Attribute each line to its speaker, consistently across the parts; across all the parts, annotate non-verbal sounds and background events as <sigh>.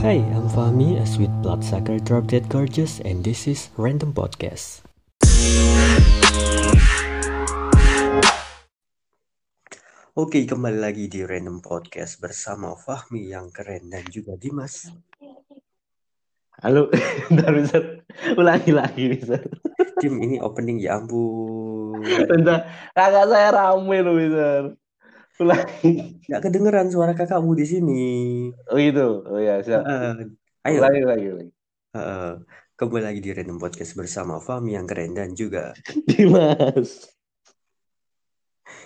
Speaker 1: Hi, I'm Fahmi, a sweet bloodsucker drop dead gorgeous, and this is Random Podcast. Oke, kembali lagi di Random Podcast bersama Fahmi yang keren dan juga Dimas.
Speaker 2: Halo, <laughs> bentar, bentar. Ulangi lagi, Mister.
Speaker 1: Dim, ini opening ya ampun.
Speaker 2: Bentar, kakak saya rame loh, Mister. Ulangi.
Speaker 1: Gak kedengeran suara kakakmu di sini.
Speaker 2: Oh gitu, oh ya, siap.
Speaker 1: Uh, ayo.
Speaker 2: Ulangi lagi, ulangi.
Speaker 1: Uh, kembali lagi di Random Podcast bersama Fahmi yang keren dan juga <laughs>
Speaker 2: Dimas.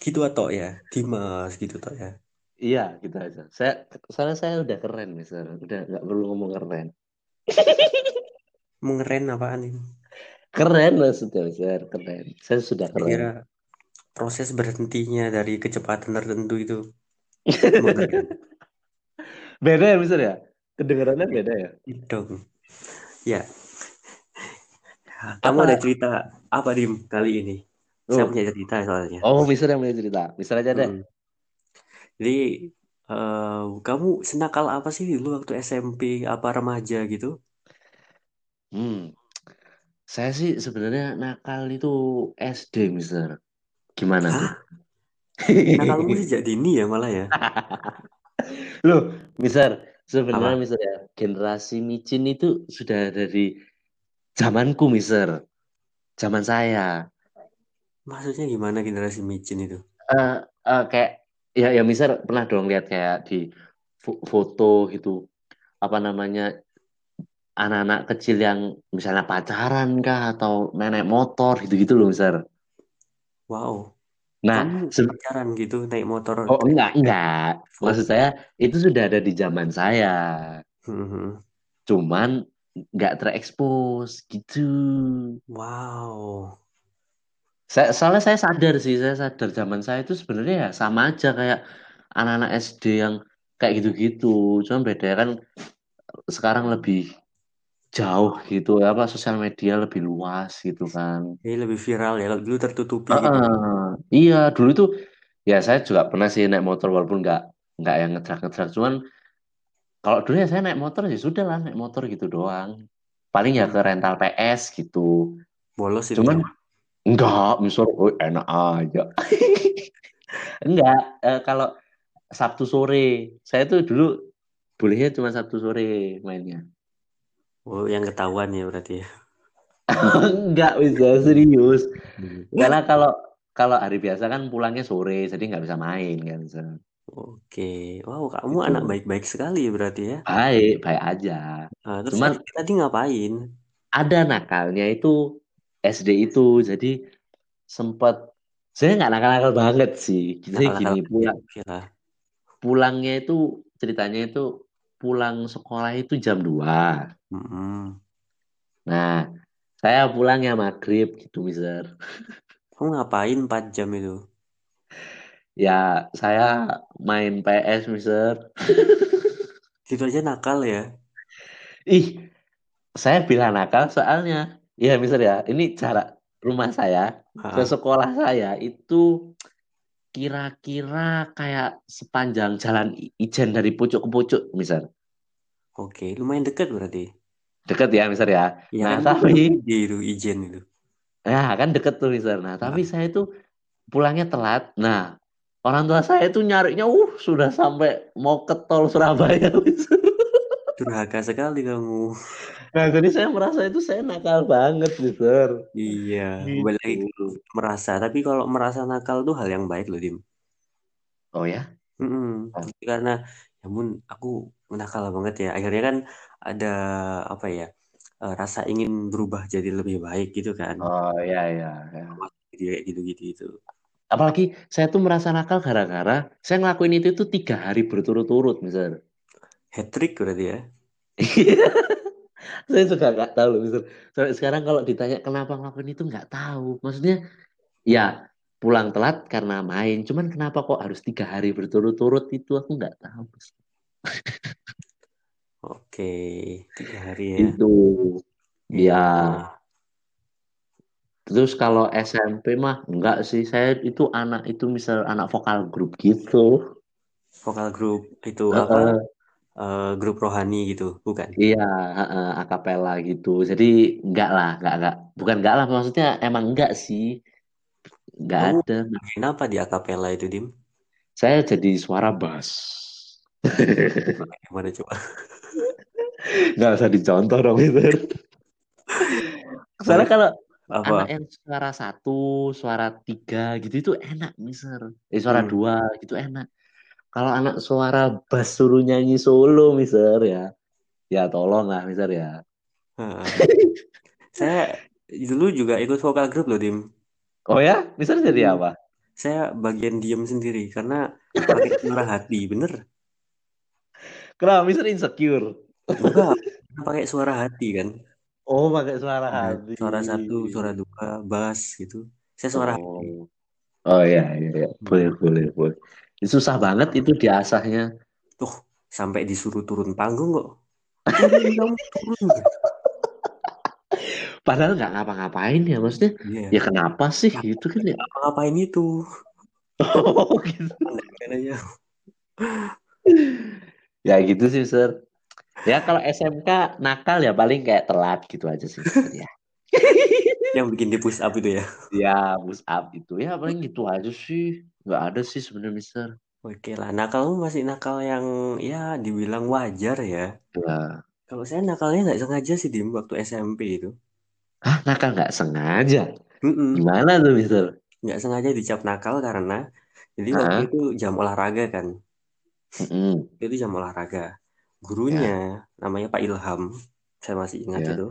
Speaker 1: Gitu atau ya, Dimas gitu toh ya.
Speaker 2: Iya, gitu aja. Saya, soalnya saya udah keren, Mister. Udah nggak perlu ngomong keren.
Speaker 1: Mau ngeren apaan ini?
Speaker 2: Keren maksudnya, Mister. Keren. Saya sudah keren.
Speaker 1: Kira proses berhentinya dari kecepatan tertentu itu. <laughs>
Speaker 2: beda ya, Mister ya? Kedengarannya beda ya?
Speaker 1: Dong. Ya. Kamu
Speaker 2: Apa?
Speaker 1: ada cerita apa Dim kali ini? Saya
Speaker 2: Oh.
Speaker 1: punya cerita soalnya.
Speaker 2: Oh, Mister yang punya cerita. Mister aja deh.
Speaker 1: Hmm. Jadi eh, kamu senakal apa sih dulu waktu SMP apa remaja gitu?
Speaker 2: Hmm. Saya sih sebenarnya nakal itu SD, Mister. Gimana tuh?
Speaker 1: Hah? <laughs> Nakalmu sejak dini ya malah ya. <laughs>
Speaker 2: Loh, Mister, sebenarnya
Speaker 1: Apa?
Speaker 2: Mister ya, generasi micin itu sudah dari zamanku, Mister. Zaman saya.
Speaker 1: Maksudnya gimana generasi micin itu?
Speaker 2: Eh, eh, kayak ya ya Mister pernah dong lihat kayak di fo- foto gitu apa namanya anak-anak kecil yang misalnya pacaran kah atau naik motor gitu-gitu loh, Mister.
Speaker 1: Wow.
Speaker 2: Nah,
Speaker 1: Kamu
Speaker 2: se-
Speaker 1: pacaran gitu naik motor?
Speaker 2: oh enggak, enggak. Maksud saya itu sudah ada di zaman saya.
Speaker 1: Mhm.
Speaker 2: Cuman nggak terekspos gitu.
Speaker 1: Wow.
Speaker 2: Saya, soalnya saya sadar sih, saya sadar zaman saya itu sebenarnya ya sama aja kayak anak-anak SD yang kayak gitu-gitu. Cuman bedanya kan sekarang lebih jauh gitu, apa sosial media lebih luas gitu kan.
Speaker 1: Ini lebih viral ya. Kalau dulu tertutupi gitu.
Speaker 2: Heeh. Iya, dulu tuh ya saya juga pernah sih naik motor walaupun nggak nggak yang ngedrak-ngedrak. Cuman kalau dulu ya saya naik motor ya sudah lah naik motor gitu doang. Paling ya ke rental PS gitu.
Speaker 1: Bolos itu.
Speaker 2: Cuman enggak, misal oh, enak aja. <laughs> Enggak, eh, kalau Sabtu sore, saya tuh dulu bolehnya cuma Sabtu sore mainnya.
Speaker 1: Oh, yang ketahuan ya berarti ya. <laughs>
Speaker 2: Enggak bisa serius. Karena kalau kalau hari biasa kan pulangnya sore, jadi nggak bisa main kan.
Speaker 1: Oke. Wow, kamu
Speaker 2: Gitu.
Speaker 1: anak baik-baik sekali ya berarti ya.
Speaker 2: Baik, baik aja.
Speaker 1: Nah, terus
Speaker 2: Cuman-
Speaker 1: SD tadi ngapain?
Speaker 2: Ada nakalnya itu SD itu, jadi sempat saya nggak nakal-nakal banget sih. Jadi
Speaker 1: Nakal-nakal
Speaker 2: gini pulang
Speaker 1: lah.
Speaker 2: pulangnya itu ceritanya itu pulang sekolah itu jam 2.
Speaker 1: Mm-mm.
Speaker 2: Nah, saya pulangnya maghrib gitu, Mister. <laughs>
Speaker 1: Kamu ngapain 4 jam itu?
Speaker 2: Ya, saya main PS, Mister.
Speaker 1: Gitu aja nakal ya.
Speaker 2: Ih, saya bilang nakal soalnya, ya Mister ya, ini jarak rumah saya ke
Speaker 1: Ah,
Speaker 2: sekolah saya itu kira-kira kayak sepanjang jalan Ijen dari pucuk ke pucuk, Mister.
Speaker 1: Oke, lumayan dekat berarti.
Speaker 2: Deket ya, Mister ya.
Speaker 1: Iya
Speaker 2: Nah,
Speaker 1: kan
Speaker 2: tapi
Speaker 1: di itu Ijen itu.
Speaker 2: Ya, kan deket tuh, Mister. Nah, tapi saya itu pulangnya telat. Nah, orang tua saya itu nyarinya, uh, sudah sampai mau ke tol Surabaya, <laughs> Mister.
Speaker 1: Durhaka sekali kamu.
Speaker 2: Nah, jadi saya merasa itu saya nakal banget, Mister.
Speaker 1: Iya,
Speaker 2: Gitu.
Speaker 1: balik lagi merasa. Tapi kalau merasa nakal tuh hal yang baik loh, Dim.
Speaker 2: Oh ya?
Speaker 1: Mm-mm.
Speaker 2: Oh.
Speaker 1: Jadi Karena ya ampun aku nakal banget ya. Akhirnya kan ada apa ya? eh, rasa ingin berubah jadi lebih baik gitu kan.
Speaker 2: Oh, ya, ya, ya.
Speaker 1: Jadi kayak gitu-gitu itu.
Speaker 2: Apalagi saya tuh merasa nakal gara-gara saya ngelakuin itu tuh tiga hari berturut-turut, Mister.
Speaker 1: Hat trick berarti ya. <laughs>
Speaker 2: Saya juga nggak tahu loh, Mister. Sampai sekarang kalau ditanya kenapa ngelakuin itu nggak tahu. Maksudnya, ya pulang telat karena main. Cuman kenapa kok harus tiga hari berturut-turut itu aku nggak tahu. <laughs>
Speaker 1: Tiga hari ya.
Speaker 2: Itu, ya. Terus kalau SMP mah enggak sih. Saya itu anak itu misal anak vokal grup gitu.
Speaker 1: Vokal grup itu
Speaker 2: Heeh.
Speaker 1: apa? eh, grup rohani gitu, bukan?
Speaker 2: Iya, heeh, akapela gitu. Jadi enggak lah, enggak enggak. Bukan enggak lah, maksudnya emang enggak sih. Enggak
Speaker 1: Kamu
Speaker 2: ada.
Speaker 1: bagian apa di akapela itu, Dim?
Speaker 2: Saya jadi suara bass.
Speaker 1: Gimana coba? <laughs>
Speaker 2: Enggak usah dicontoh dong itu. Soalnya kalau anak
Speaker 1: apa?
Speaker 2: yang suara satu, suara tiga gitu itu enak, miser. Eh, suara
Speaker 1: Hmm.
Speaker 2: dua gitu enak. Kalau anak suara bass suruh nyanyi solo, miser ya. Ya tolong lah, miser ya.
Speaker 1: Heeh. <laughs> Saya dulu juga ikut vokal grup loh, Dim.
Speaker 2: Oh ya, miser jadi
Speaker 1: Hmm.
Speaker 2: apa?
Speaker 1: Saya bagian diem sendiri karena pakai suara hati, bener?
Speaker 2: Kenapa miser insecure?
Speaker 1: Enggak, pakai suara hati kan.
Speaker 2: Oh, pakai suara hati.
Speaker 1: suara satu, suara dua, bass gitu. Saya suara hati.
Speaker 2: Oh, oh ya, ya. Boleh, boleh, boleh. Susah banget itu diasahnya.
Speaker 1: Tuh, sampai disuruh turun panggung kok. <laughs> Turun kamu turun.
Speaker 2: Padahal nggak ngapa-ngapain ya, maksudnya.
Speaker 1: Iya.
Speaker 2: Ya kenapa sih gitu kan ya?
Speaker 1: Apa-ngapain itu? <laughs>
Speaker 2: Oh, gitu.
Speaker 1: Aja.
Speaker 2: Ya gitu sih, Sir. Ya kalau SMK nakal ya paling kayak telat gitu aja sih, ya. <laughs>
Speaker 1: Yang bikin di push up itu ya.
Speaker 2: Ya, push up itu ya paling gitu aja sih. Nggak ada sih sebenarnya, Mister.
Speaker 1: Oke lah, nakalmu masih nakal yang ya dibilang wajar ya.
Speaker 2: Ya.
Speaker 1: Kalau saya nakalnya nggak sengaja sih Dim waktu SMP itu.
Speaker 2: Hah, nakal nggak sengaja?
Speaker 1: Mm-mm.
Speaker 2: Gimana tuh, Mister?
Speaker 1: Nggak sengaja dicap nakal karena jadi waktu itu jam olahraga kan.
Speaker 2: Mm-mm.
Speaker 1: Itu jam olahraga. Gurunya namanya Pak Ilham. Saya masih ingat
Speaker 2: Ya.
Speaker 1: itu.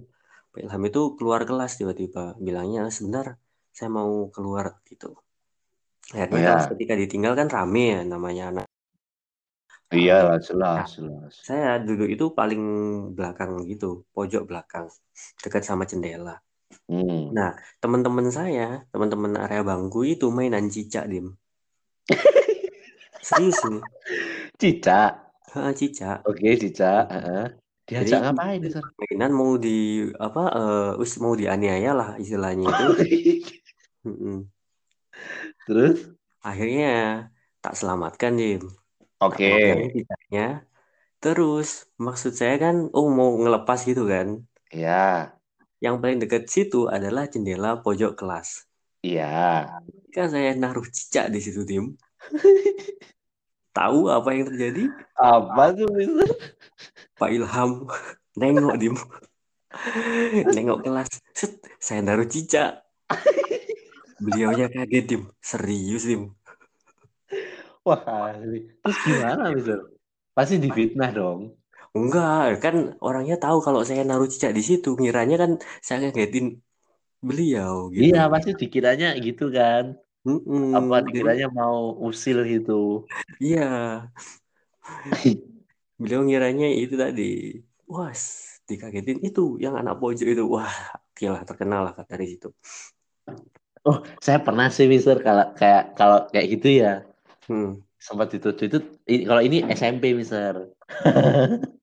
Speaker 1: Pak Ilham itu keluar kelas tiba-tiba bilangnya sebentar saya mau keluar gitu. Akhirnya
Speaker 2: Oh, ya.
Speaker 1: ketika ditinggal kan rame ya namanya anak.
Speaker 2: Iya lah, jelas, jelas.
Speaker 1: Saya duduk itu paling belakang gitu, pojok belakang, dekat sama jendela.
Speaker 2: Hmm.
Speaker 1: Nah, teman-teman saya, teman-teman area bangku itu mainan cicak, Dim. <laughs> Serius ini.
Speaker 2: Cicak.
Speaker 1: Heeh, cicak.
Speaker 2: Oke, cicak. Heeh.
Speaker 1: Jadi
Speaker 2: Diajak ngapain,
Speaker 1: itu
Speaker 2: Mister?
Speaker 1: mainan mau di apa eh wis mau dianiaya lah istilahnya itu. Mm-mm.
Speaker 2: Terus?
Speaker 1: Akhirnya tak selamatkan. Tak
Speaker 2: Oke.
Speaker 1: cicaknya. Terus maksud saya kan, oh mau ngelepas gitu kan.
Speaker 2: Ya.
Speaker 1: Yang paling dekat situ adalah jendela pojok kelas.
Speaker 2: Iya.
Speaker 1: Kan saya naruh cicak di situ, Dim. <laughs> Tahu apa yang terjadi?
Speaker 2: Apa tuh, Mister?
Speaker 1: Pak Ilham nengok, Dim. Nengok kelas. Set, saya naruh cicak. Beliaunya kaget, Dim. Serius, Dim.
Speaker 2: Wah, asli. Terus gimana, Mister? Pasti difitnah dong.
Speaker 1: Enggak, kan orangnya tahu kalau saya naruh cicak di situ. Ngiranya kan saya ngagetin beliau gitu.
Speaker 2: Iya, pasti dikiranya gitu kan.
Speaker 1: Mm-mm.
Speaker 2: Apa
Speaker 1: Jadi,
Speaker 2: dikiranya mau usil gitu.
Speaker 1: iya. <laughs> Beliau ngiranya itu tadi. Wah, dikagetin itu yang anak pojok itu. Wah, oke lah terkenal lah dari situ.
Speaker 2: Oh, saya pernah sih, Mister, kalau kayak kalau kayak gitu ya.
Speaker 1: Hmm.
Speaker 2: Sempat itu i- kalau ini SMP, Mister. <laughs>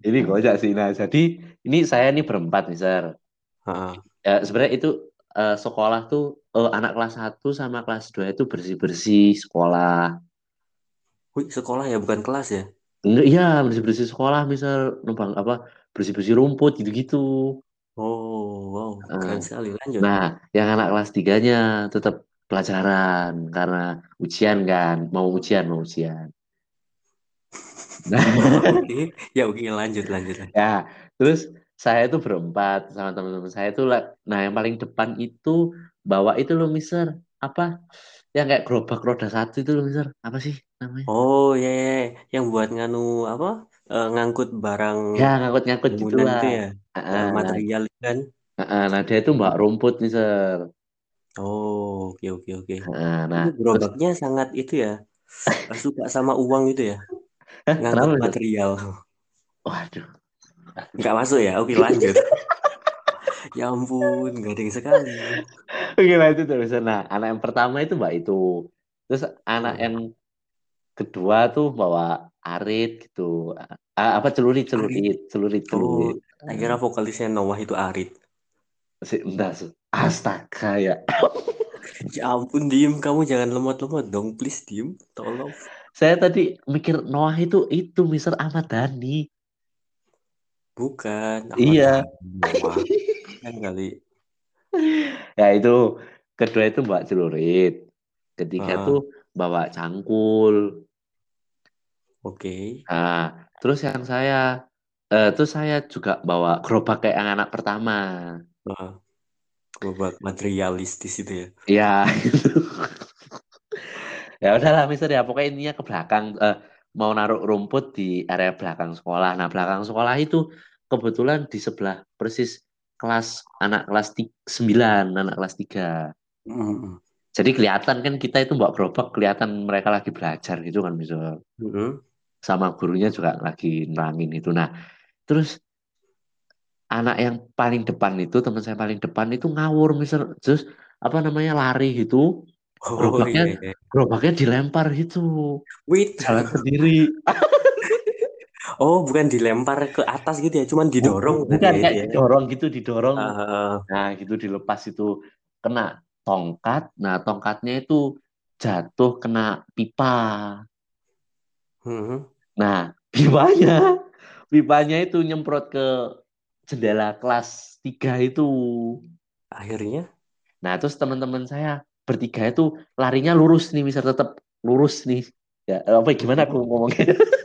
Speaker 2: Ini gojek sih. Nah, jadi ini saya nih berempat, Mister.
Speaker 1: Ha-ha.
Speaker 2: Ya, sebenarnya itu eh, sekolah tuh eh, anak kelas 1 sama kelas 2 itu bersih-bersih sekolah.
Speaker 1: Wih, sekolah ya bukan kelas ya?
Speaker 2: Enggak, iya, bersih-bersih sekolah, misal numpang apa, bersih-bersih rumput gitu-gitu.
Speaker 1: Oh, wow, keren
Speaker 2: Nah,
Speaker 1: sekali. Lanjut.
Speaker 2: nah, yang anak kelas tiganya tetap pelajaran karena ujian kan, mau ujian, mau ujian. <laughs> <laughs> Nah,
Speaker 1: ya oke lanjut lanjut. lanjut.
Speaker 2: ya, terus saya itu berempat sama teman-teman saya itu, lah- nah yang paling depan itu bawa itu loh, Mister, apa? Yang kayak gerobak roda satu itu loh, Mister, apa sih namanya?
Speaker 1: Oh ya, ya, ya. yang buat nganu apa? Eh, ngangkut barang
Speaker 2: Ya, ngangkut-ngangkut
Speaker 1: bangunan
Speaker 2: gitulah.
Speaker 1: itu ya,
Speaker 2: ah,
Speaker 1: material kan?
Speaker 2: ah. Nah, dia itu bawa rumput, Mister.
Speaker 1: Oh, oke oke oke.
Speaker 2: Nah, nah,
Speaker 1: Itu
Speaker 2: terus,
Speaker 1: gerobaknya sangat itu ya, <laughs> suka sama uang itu ya, ngangkut material.
Speaker 2: Waduh,
Speaker 1: Nggak masuk ya? Oke lanjut. <laughs> Ya ampun, gading sekali.
Speaker 2: oke itu terus. Nah, anak yang pertama itu mbak itu, terus anak
Speaker 1: Hmm.
Speaker 2: yang kedua tuh bawa arit gitu, Ah, apa celurit celurit celurit
Speaker 1: Oh,
Speaker 2: celurit.
Speaker 1: saya kira vokalisnya Noah itu Arit.
Speaker 2: Si, entar, Su. astaga ya. <laughs>
Speaker 1: Ya ampun, diem. Kamu jangan lemot-lemot dong, please diem. Tolong.
Speaker 2: saya tadi mikir Noah itu itu Mister Ahmad Dhani.
Speaker 1: Bukan.
Speaker 2: Iya.
Speaker 1: Kan kali. <laughs>
Speaker 2: Ya itu kedua itu bawa celurit. Ketiga
Speaker 1: Ah.
Speaker 2: tuh bawa cangkul.
Speaker 1: Oke.
Speaker 2: Nah, terus yang saya eh, terus saya juga bawa gerobak kayak yang anak pertama.
Speaker 1: Nah, gerobak materialistis itu ya. <laughs>
Speaker 2: Ya, gitu. Ya udahlah Mister ya, pokoknya intinya ke belakang eh, mau naruh rumput di area belakang sekolah. Nah, belakang sekolah itu kebetulan di sebelah persis kelas anak kelas ti- 9, anak kelas 3.
Speaker 1: Mm-mm.
Speaker 2: Jadi kelihatan kan kita itu bawa gerobak kelihatan mereka lagi belajar gitu kan Mister.
Speaker 1: Mm-mm.
Speaker 2: Sama gurunya juga lagi nerangin itu. Nah, terus anak yang paling depan itu teman saya paling depan itu ngawur Mister. Terus apa namanya lari gitu.
Speaker 1: Oh
Speaker 2: Gerobaknya
Speaker 1: iya, iya.
Speaker 2: gerobaknya dilempar gitu.
Speaker 1: Wait.
Speaker 2: Jalan <laughs> sendiri.
Speaker 1: Oh, bukan dilempar ke atas gitu ya, cuman didorong
Speaker 2: Bukan
Speaker 1: tadi ya ya.
Speaker 2: didorong gitu, didorong.
Speaker 1: Ah,
Speaker 2: Nah, gitu dilepas itu kena tongkat. Nah, tongkatnya itu jatuh kena pipa.
Speaker 1: mhm.
Speaker 2: Nah, <laughs> pipanya pipanya itu nyemprot ke jendela kelas 3 itu.
Speaker 1: Akhirnya,
Speaker 2: Nah, terus teman-teman saya bertiga itu larinya lurus nih, bisa tetap lurus nih. Ya, apa gimana aku ngomongnya? <laughs>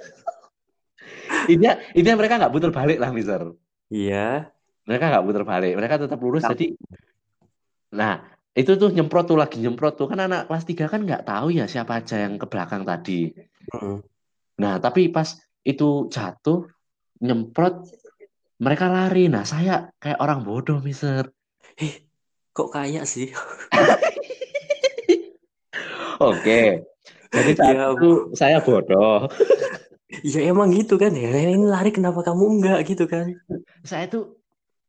Speaker 2: Intinya, intinya mereka nggak putar balik lah, Mister.
Speaker 1: iya.
Speaker 2: Mereka nggak putar balik, mereka tetap lurus.
Speaker 1: Nah.
Speaker 2: Jadi, nah itu tuh nyemprot tuh lagi nyemprot tuh kan anak kelas 3 kan nggak tahu ya siapa aja yang ke belakang tadi.
Speaker 1: Mhm.
Speaker 2: Nah, tapi pas itu jatuh nyemprot mereka lari. Nah, saya kayak orang bodoh, Mister.
Speaker 1: Eh, kok kayak sih? <laughs>
Speaker 2: Oke. Jadi saat
Speaker 1: Ya,
Speaker 2: itu saya bodoh.
Speaker 1: ya emang gitu kan ya. Ini lari kenapa kamu enggak gitu kan?
Speaker 2: Saya itu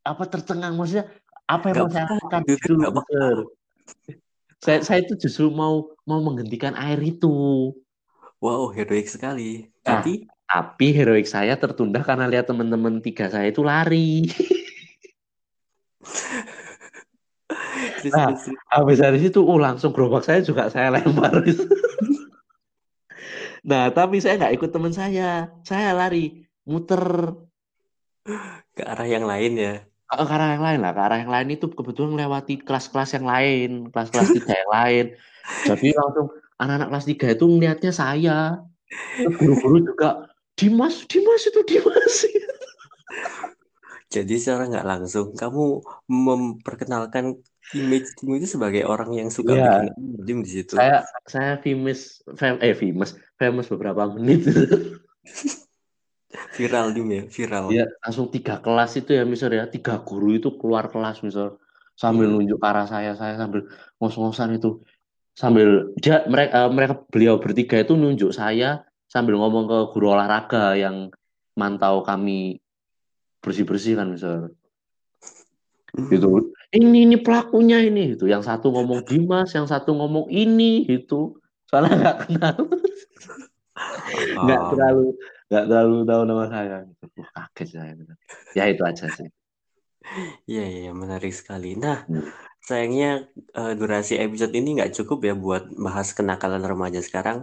Speaker 2: apa tercengang maksudnya apa yang saya lakukan
Speaker 1: gitu nggak peka.
Speaker 2: Mister. Saya saya itu justru mau mau menghentikan air itu.
Speaker 1: Wow, heroik sekali.
Speaker 2: Nah,
Speaker 1: Tapi,
Speaker 2: Tapi heroik saya tertunda karena lihat teman-teman tiga saya itu lari. <laughs>
Speaker 1: terus,
Speaker 2: Nah, habis dari situ, oh langsung gerobak saya juga saya lempar. Nah, tapi saya nggak ikut teman saya. Saya lari, muter
Speaker 1: ke arah yang lain ya.
Speaker 2: ke ke arah yang lain lah. Ke arah yang lain itu kebetulan melewati kelas-kelas yang lain, kelas-kelas tiga yang lain. Jadi langsung anak-anak kelas tiga itu melihatnya saya. Guru-guru juga, Dimas, Dimas itu Dimas.
Speaker 1: Jadi secara nggak langsung kamu memperkenalkan image-mu itu sebagai orang yang suka
Speaker 2: Iya.
Speaker 1: bikin anjing di situ.
Speaker 2: Saya saya famous, fam, eh famous, famous beberapa menit. <laughs>
Speaker 1: Viral dim ya, viral.
Speaker 2: Iya, langsung tiga kelas itu ya, Mister ya. Tiga guru itu keluar kelas, Mister. Sambil
Speaker 1: Hmm.
Speaker 2: nunjuk ke arah saya, saya sambil ngos-ngosan itu. Sambil dia mereka mereka beliau bertiga itu nunjuk saya sambil ngomong ke guru olahraga yang mantau kami bersih-bersih kan, Mister. Gitu. Ini ini pelakunya ini gitu. Yang satu ngomong Dimas, yang satu ngomong ini gitu. Soalnya nggak kenal, <laughs> nggak
Speaker 1: Ah,
Speaker 2: terlalu nggak terlalu tahu nama saya. Gitu. Wah, kaget saya. gitu. Ya itu aja sih.
Speaker 1: Iya, iya, menarik sekali. Nah,
Speaker 2: Hmm.
Speaker 1: sayangnya eh, durasi episode ini nggak cukup ya buat bahas kenakalan remaja sekarang.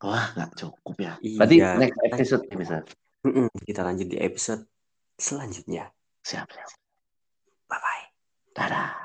Speaker 2: Wah, nggak cukup ya. Berarti
Speaker 1: Iya,
Speaker 2: next
Speaker 1: kita,
Speaker 2: episode bisa.
Speaker 1: Kita lanjut di episode selanjutnya.
Speaker 2: Siap, siap.
Speaker 1: だ
Speaker 2: ら。